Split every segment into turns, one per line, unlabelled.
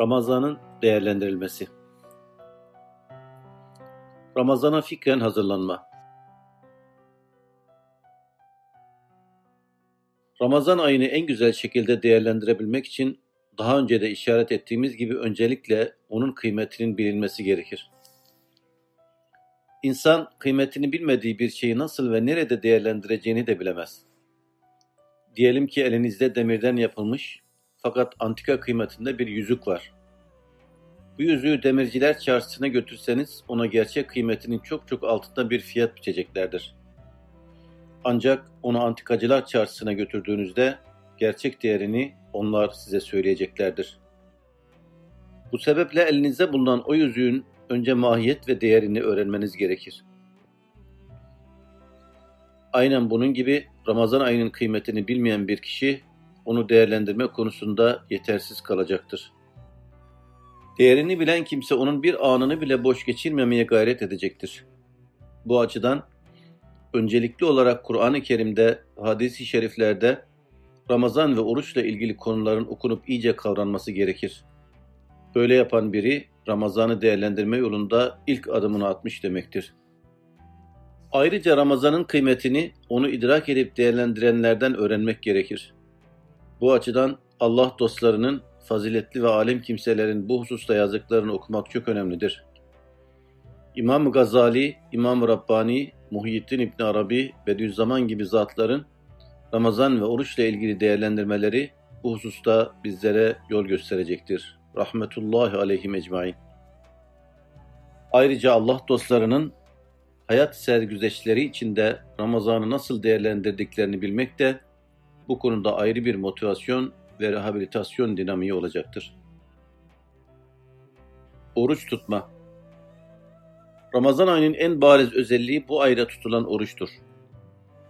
Ramazan'ın değerlendirilmesi. Ramazana fikren hazırlanma. Ramazan ayını en güzel şekilde değerlendirebilmek için daha önce de işaret ettiğimiz gibi öncelikle onun kıymetinin bilinmesi gerekir. İnsan kıymetini bilmediği bir şeyi nasıl ve nerede değerlendireceğini de bilemez. Diyelim ki elinizde demirden yapılmış fakat antika kıymetinde bir yüzük var. Bu yüzüğü demirciler çarşısına götürseniz ona gerçek kıymetinin çok çok altında bir fiyat biçeceklerdir. Ancak onu antikacılar çarşısına götürdüğünüzde gerçek değerini onlar size söyleyeceklerdir. Bu sebeple elinizde bulunan o yüzüğün önce mahiyet ve değerini öğrenmeniz gerekir. Aynen bunun gibi Ramazan ayının kıymetini bilmeyen bir kişi onu değerlendirme konusunda yetersiz kalacaktır. Değerini bilen kimse onun bir anını bile boş geçirmemeye gayret edecektir. Bu açıdan öncelikli olarak Kur'an-ı Kerim'de, hadis-i şeriflerde Ramazan ve oruçla ilgili konuların okunup iyice kavranması gerekir. Böyle yapan biri Ramazan'ı değerlendirme yolunda ilk adımını atmış demektir. Ayrıca Ramazan'ın kıymetini onu idrak edip değerlendirenlerden öğrenmek gerekir. Bu açıdan Allah dostlarının, faziletli ve alim kimselerin bu hususta yazdıklarını okumak çok önemlidir. İmam Gazali, İmam Rabbani, Muhyiddin İbn Arabi, Bediüzzaman gibi zatların Ramazan ve oruçla ilgili değerlendirmeleri bu hususta bizlere yol gösterecektir. Rahmetullahi aleyhim ecmain. Ayrıca Allah dostlarının hayat sergüzeşleri içinde Ramazan'ı nasıl değerlendirdiklerini bilmek de bu konuda ayrı bir motivasyon ve rehabilitasyon dinamiği olacaktır. Oruç tutma Ramazan ayının en bariz özelliği bu ayda tutulan oruçtur.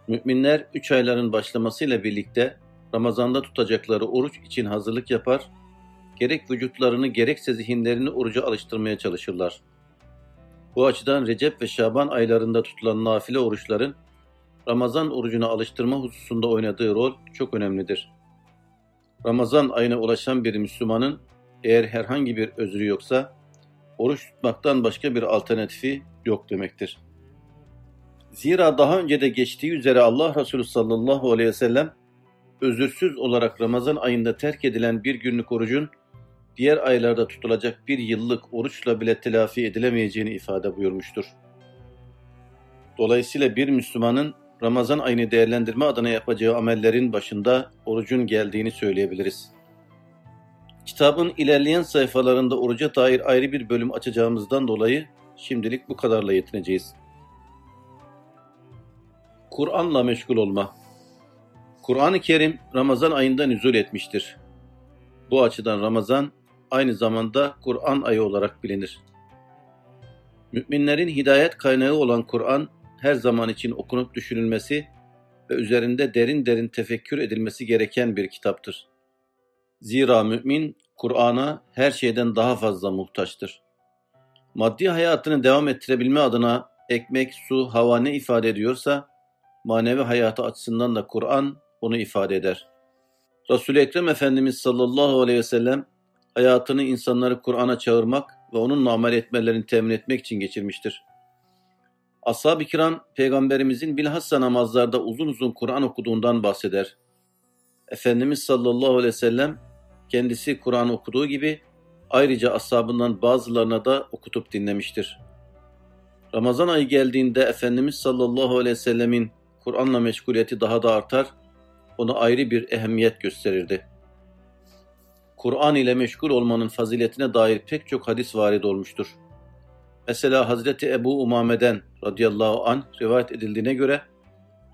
Müminler üç ayların başlamasıyla birlikte Ramazan'da tutacakları oruç için hazırlık yapar, gerek vücutlarını gerekse zihinlerini oruca alıştırmaya çalışırlar. Bu açıdan Recep ve Şaban aylarında tutulan nafile oruçların Ramazan orucuna alıştırma hususunda oynadığı rol çok önemlidir. Ramazan ayına ulaşan bir Müslümanın eğer herhangi bir özrü yoksa oruç tutmaktan başka bir alternatifi yok demektir. Zira daha önce de geçtiği üzere Allah Resulü sallallahu aleyhi ve sellem özürsüz olarak Ramazan ayında terk edilen bir günlük orucun diğer aylarda tutulacak bir yıllık oruçla bile telafi edilemeyeceğini ifade buyurmuştur. Dolayısıyla bir Müslümanın Ramazan ayını değerlendirme adına yapacağı amellerin başında orucun geldiğini söyleyebiliriz. Kitabın ilerleyen sayfalarında oruca dair ayrı bir bölüm açacağımızdan dolayı şimdilik bu kadarla yetineceğiz. Kur'an'la meşgul olma Kur'an-ı Kerim Ramazan ayında nüzul etmiştir. Bu açıdan Ramazan aynı zamanda Kur'an ayı olarak bilinir. Müminlerin hidayet kaynağı olan Kur'an her zaman için okunup düşünülmesi ve üzerinde derin derin tefekkür edilmesi gereken bir kitaptır. Zira mümin Kur'an'a her şeyden daha fazla muhtaçtır. Maddi hayatını devam ettirebilme adına ekmek, su, hava ne ifade ediyorsa manevi hayatı açısından da Kur'an onu ifade eder. Resul-i Ekrem Efendimiz sallallahu aleyhi ve sellem hayatını insanları Kur'an'a çağırmak ve onunla amel etmelerini temin etmek için geçirmiştir. Ashab-ı kiram peygamberimizin bilhassa namazlarda uzun uzun Kur'an okuduğundan bahseder. Efendimiz sallallahu aleyhi ve sellem kendisi Kur'an okuduğu gibi ayrıca ashabından bazılarına da okutup dinlemiştir. Ramazan ayı geldiğinde Efendimiz sallallahu aleyhi ve sellemin Kur'an'la meşguliyeti daha da artar, ona ayrı bir ehemmiyet gösterirdi. Kur'an ile meşgul olmanın faziletine dair pek çok hadis varid olmuştur. Mesela Hazreti Ebu Umame'den radıyallahu an rivayet edildiğine göre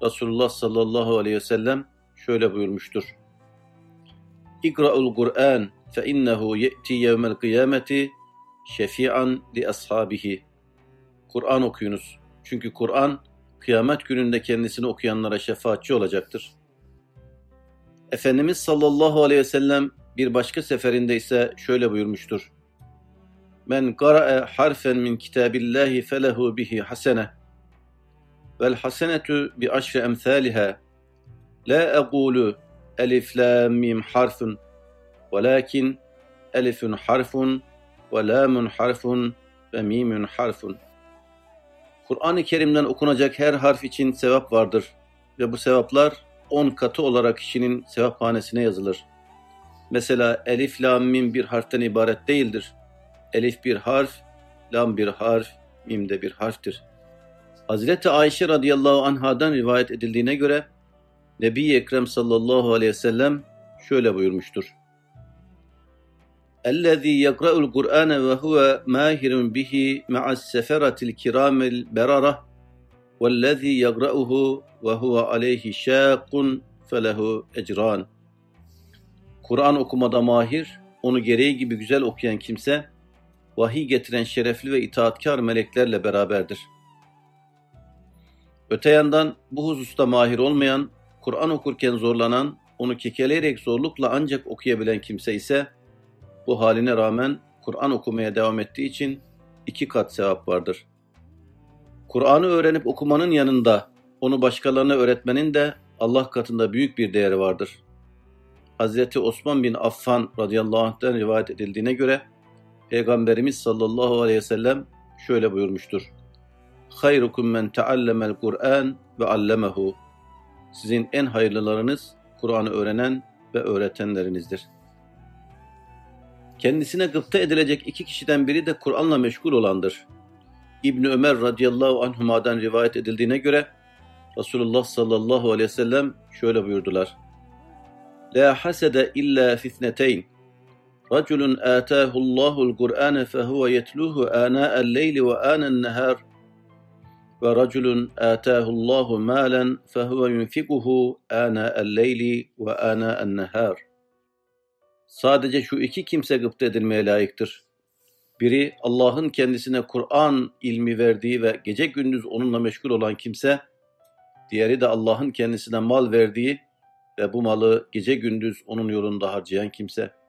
Resulullah sallallahu aleyhi ve sellem şöyle buyurmuştur. İkra'ul Kur'an fe innehu ye'ti yevmel kıyameti şefi'an li ashabihi. Kur'an okuyunuz. Çünkü Kur'an kıyamet gününde kendisini okuyanlara şefaatçi olacaktır. Efendimiz sallallahu aleyhi ve sellem bir başka seferinde ise şöyle buyurmuştur. Men qara'e harfen min kitabillahi felehu bihi hasene. Vel hasenetu bi aşri emthaliha. La aqulu elif lam mim harfun. Velakin elifun harfun ve lamun harfun ve mimun harfun. Kur'an-ı Kerim'den okunacak her harf için sevap vardır ve bu sevaplar on katı olarak kişinin sevaphanesine yazılır. Mesela elif, lam, mim bir harften ibaret değildir Elif bir harf, lam bir harf, mim de bir harftir. Hazreti Ayşe radıyallahu anhadan rivayet edildiğine göre Nebi Ekrem sallallahu aleyhi ve sellem şöyle buyurmuştur. اَلَّذ۪ي يَقْرَأُ الْقُرْآنَ وَهُوَ مَاهِرٌ بِهِ مَعَ السَّفَرَةِ الْكِرَامِ الْبَرَرَةِ وَالَّذ۪ي يَقْرَأُهُ وَهُوَ عَلَيْهِ شَاقٌ فَلَهُ اَجْرَانِ Kur'an okumada mahir, onu gereği gibi güzel okuyan kimse, vahiy getiren şerefli ve itaatkar meleklerle beraberdir. Öte yandan bu hususta mahir olmayan, Kur'an okurken zorlanan, onu kekeleyerek zorlukla ancak okuyabilen kimse ise, bu haline rağmen Kur'an okumaya devam ettiği için iki kat sevap vardır. Kur'an'ı öğrenip okumanın yanında onu başkalarına öğretmenin de Allah katında büyük bir değeri vardır. Hazreti Osman bin Affan radıyallahu anh'ten rivayet edildiğine göre Peygamberimiz sallallahu aleyhi ve sellem şöyle buyurmuştur. Hayrukum men teallemel Kur'an ve allemehu. Sizin en hayırlılarınız Kur'an'ı öğrenen ve öğretenlerinizdir. Kendisine gıpta edilecek iki kişiden biri de Kur'an'la meşgul olandır. İbni Ömer radıyallahu anhuma'dan rivayet edildiğine göre Resulullah sallallahu aleyhi ve sellem şöyle buyurdular. La hasede illa fitneteyn. Kur'an fehuve yetluhu ana'el leyli ve anen nehar. Ve raculun atahu Allahu malen fehuve yunfikuhu ana'el leyli ve ana'en nehar. Sadece şu iki kimse gıpta edilmeye layıktır. Biri Allah'ın kendisine Kur'an ilmi verdiği ve gece gündüz onunla meşgul olan kimse, diğeri de Allah'ın kendisine mal verdiği ve bu malı gece gündüz onun yolunda harcayan kimse.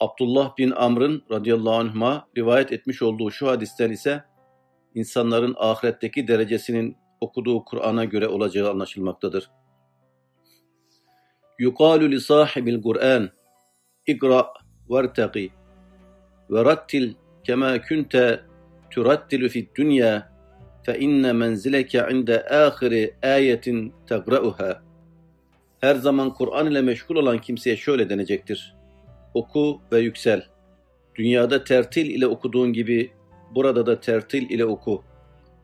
Abdullah bin Amr'ın radıyallahu anh'a rivayet etmiş olduğu şu hadisten ise insanların ahiretteki derecesinin okuduğu Kur'an'a göre olacağı anlaşılmaktadır. Yukalu li sahibil Kur'an ikra vertaqi ve rattil kema kunte turattilu fid dünya fe inne menzileke inde ahiri ayetin tegra'uha. Her zaman Kur'an ile meşgul olan kimseye şöyle denecektir. Oku ve yüksel. Dünyada tertil ile okuduğun gibi burada da tertil ile oku.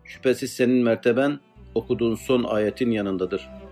Şüphesiz senin merteben okuduğun son ayetin yanındadır.''